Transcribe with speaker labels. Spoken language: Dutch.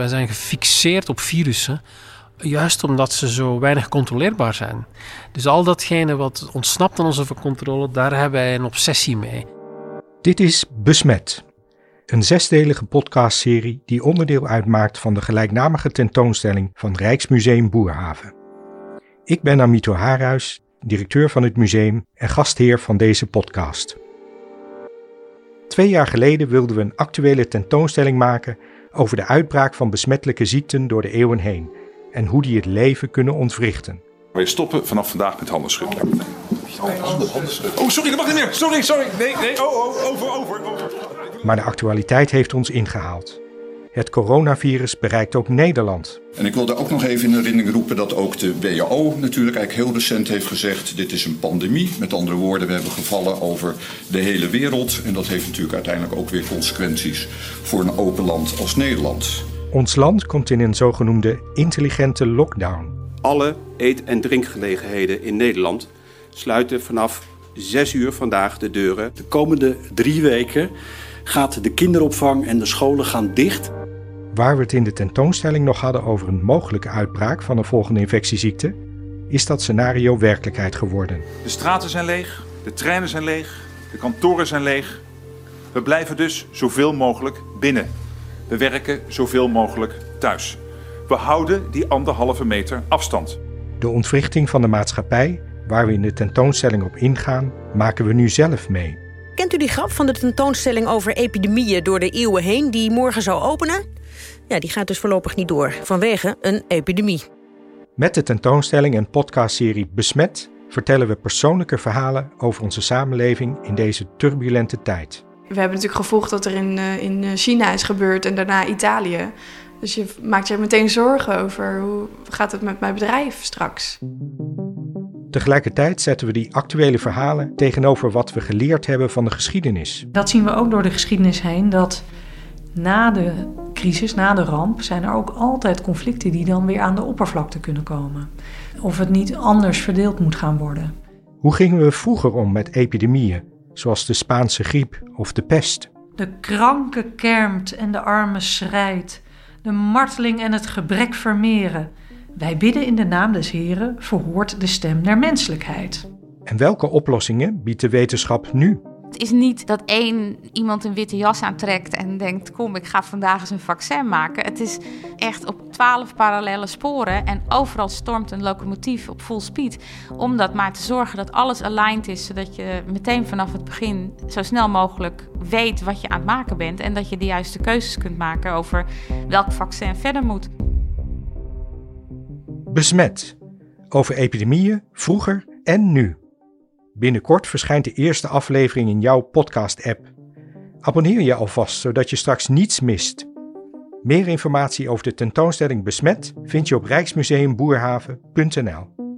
Speaker 1: Wij zijn gefixeerd op virussen, juist omdat ze zo weinig controleerbaar zijn. Dus al datgene wat ontsnapt aan onze controle, daar hebben wij een obsessie mee.
Speaker 2: Dit is Besmet, een zesdelige podcastserie die onderdeel uitmaakt van de gelijknamige tentoonstelling van Rijksmuseum Boerhaven. Ik ben Amito Haarhuis, directeur van het museum en gastheer van deze podcast. Twee jaar geleden wilden we een actuele tentoonstelling maken over de uitbraak van besmettelijke ziekten door de eeuwen heen en hoe die het leven kunnen ontwrichten.
Speaker 3: Wij stoppen vanaf vandaag met handen schudden. Oh, oh, sorry, dat mag niet meer. Sorry, sorry. Nee, nee, oh, oh, over, over, over.
Speaker 2: Maar de actualiteit heeft ons ingehaald. Het coronavirus bereikt ook Nederland.
Speaker 4: En ik wil daar ook nog even in herinnering roepen dat ook de WHO natuurlijk eigenlijk heel recent heeft gezegd: dit is een pandemie. Met andere woorden, we hebben gevallen over de hele wereld. En dat heeft natuurlijk uiteindelijk ook weer consequenties voor een open land als Nederland.
Speaker 2: Ons land komt in een zogenoemde intelligente lockdown.
Speaker 5: Alle eet- en drinkgelegenheden in Nederland sluiten vanaf 6 uur vandaag de deuren.
Speaker 6: De komende drie weken gaat de kinderopvang en de scholen gaan dicht.
Speaker 2: Waar we het in de tentoonstelling nog hadden over een mogelijke uitbraak van een volgende infectieziekte, is dat scenario werkelijkheid geworden.
Speaker 3: De straten zijn leeg, de treinen zijn leeg, de kantoren zijn leeg. We blijven dus zoveel mogelijk binnen. We werken zoveel mogelijk thuis. We houden die anderhalve meter afstand.
Speaker 2: De ontwrichting van de maatschappij, waar we in de tentoonstelling op ingaan, maken we nu zelf mee.
Speaker 7: Kent u die grap van de tentoonstelling over epidemieën door de eeuwen heen die morgen zou openen? Ja, die gaat dus voorlopig niet door vanwege een epidemie.
Speaker 2: Met de tentoonstelling en podcastserie Besmet vertellen we persoonlijke verhalen over onze samenleving in deze turbulente tijd.
Speaker 8: We hebben natuurlijk gevolgd wat er in, uh, in China is gebeurd en daarna Italië. Dus je maakt je meteen zorgen over hoe gaat het met mijn bedrijf straks.
Speaker 2: Tegelijkertijd zetten we die actuele verhalen tegenover wat we geleerd hebben van de geschiedenis.
Speaker 9: Dat zien we ook door de geschiedenis heen, dat na de crisis, na de ramp, zijn er ook altijd conflicten die dan weer aan de oppervlakte kunnen komen. Of het niet anders verdeeld moet gaan worden.
Speaker 2: Hoe gingen we vroeger om met epidemieën, zoals de Spaanse griep of de pest?
Speaker 9: De kranke kermt en de arme schrijdt, de marteling en het gebrek vermeren. Wij bidden in de naam des Heren, verhoort de stem der menselijkheid.
Speaker 2: En welke oplossingen biedt de wetenschap nu?
Speaker 10: Het is niet dat één iemand een witte jas aantrekt en denkt: Kom, ik ga vandaag eens een vaccin maken. Het is echt op twaalf parallele sporen en overal stormt een locomotief op full speed. Om dat maar te zorgen dat alles aligned is, zodat je meteen vanaf het begin zo snel mogelijk weet wat je aan het maken bent en dat je de juiste keuzes kunt maken over welk vaccin verder moet.
Speaker 2: Besmet. Over epidemieën, vroeger en nu. Binnenkort verschijnt de eerste aflevering in jouw podcast-app. Abonneer je alvast, zodat je straks niets mist. Meer informatie over de tentoonstelling Besmet vind je op rijksmuseumboerhaven.nl.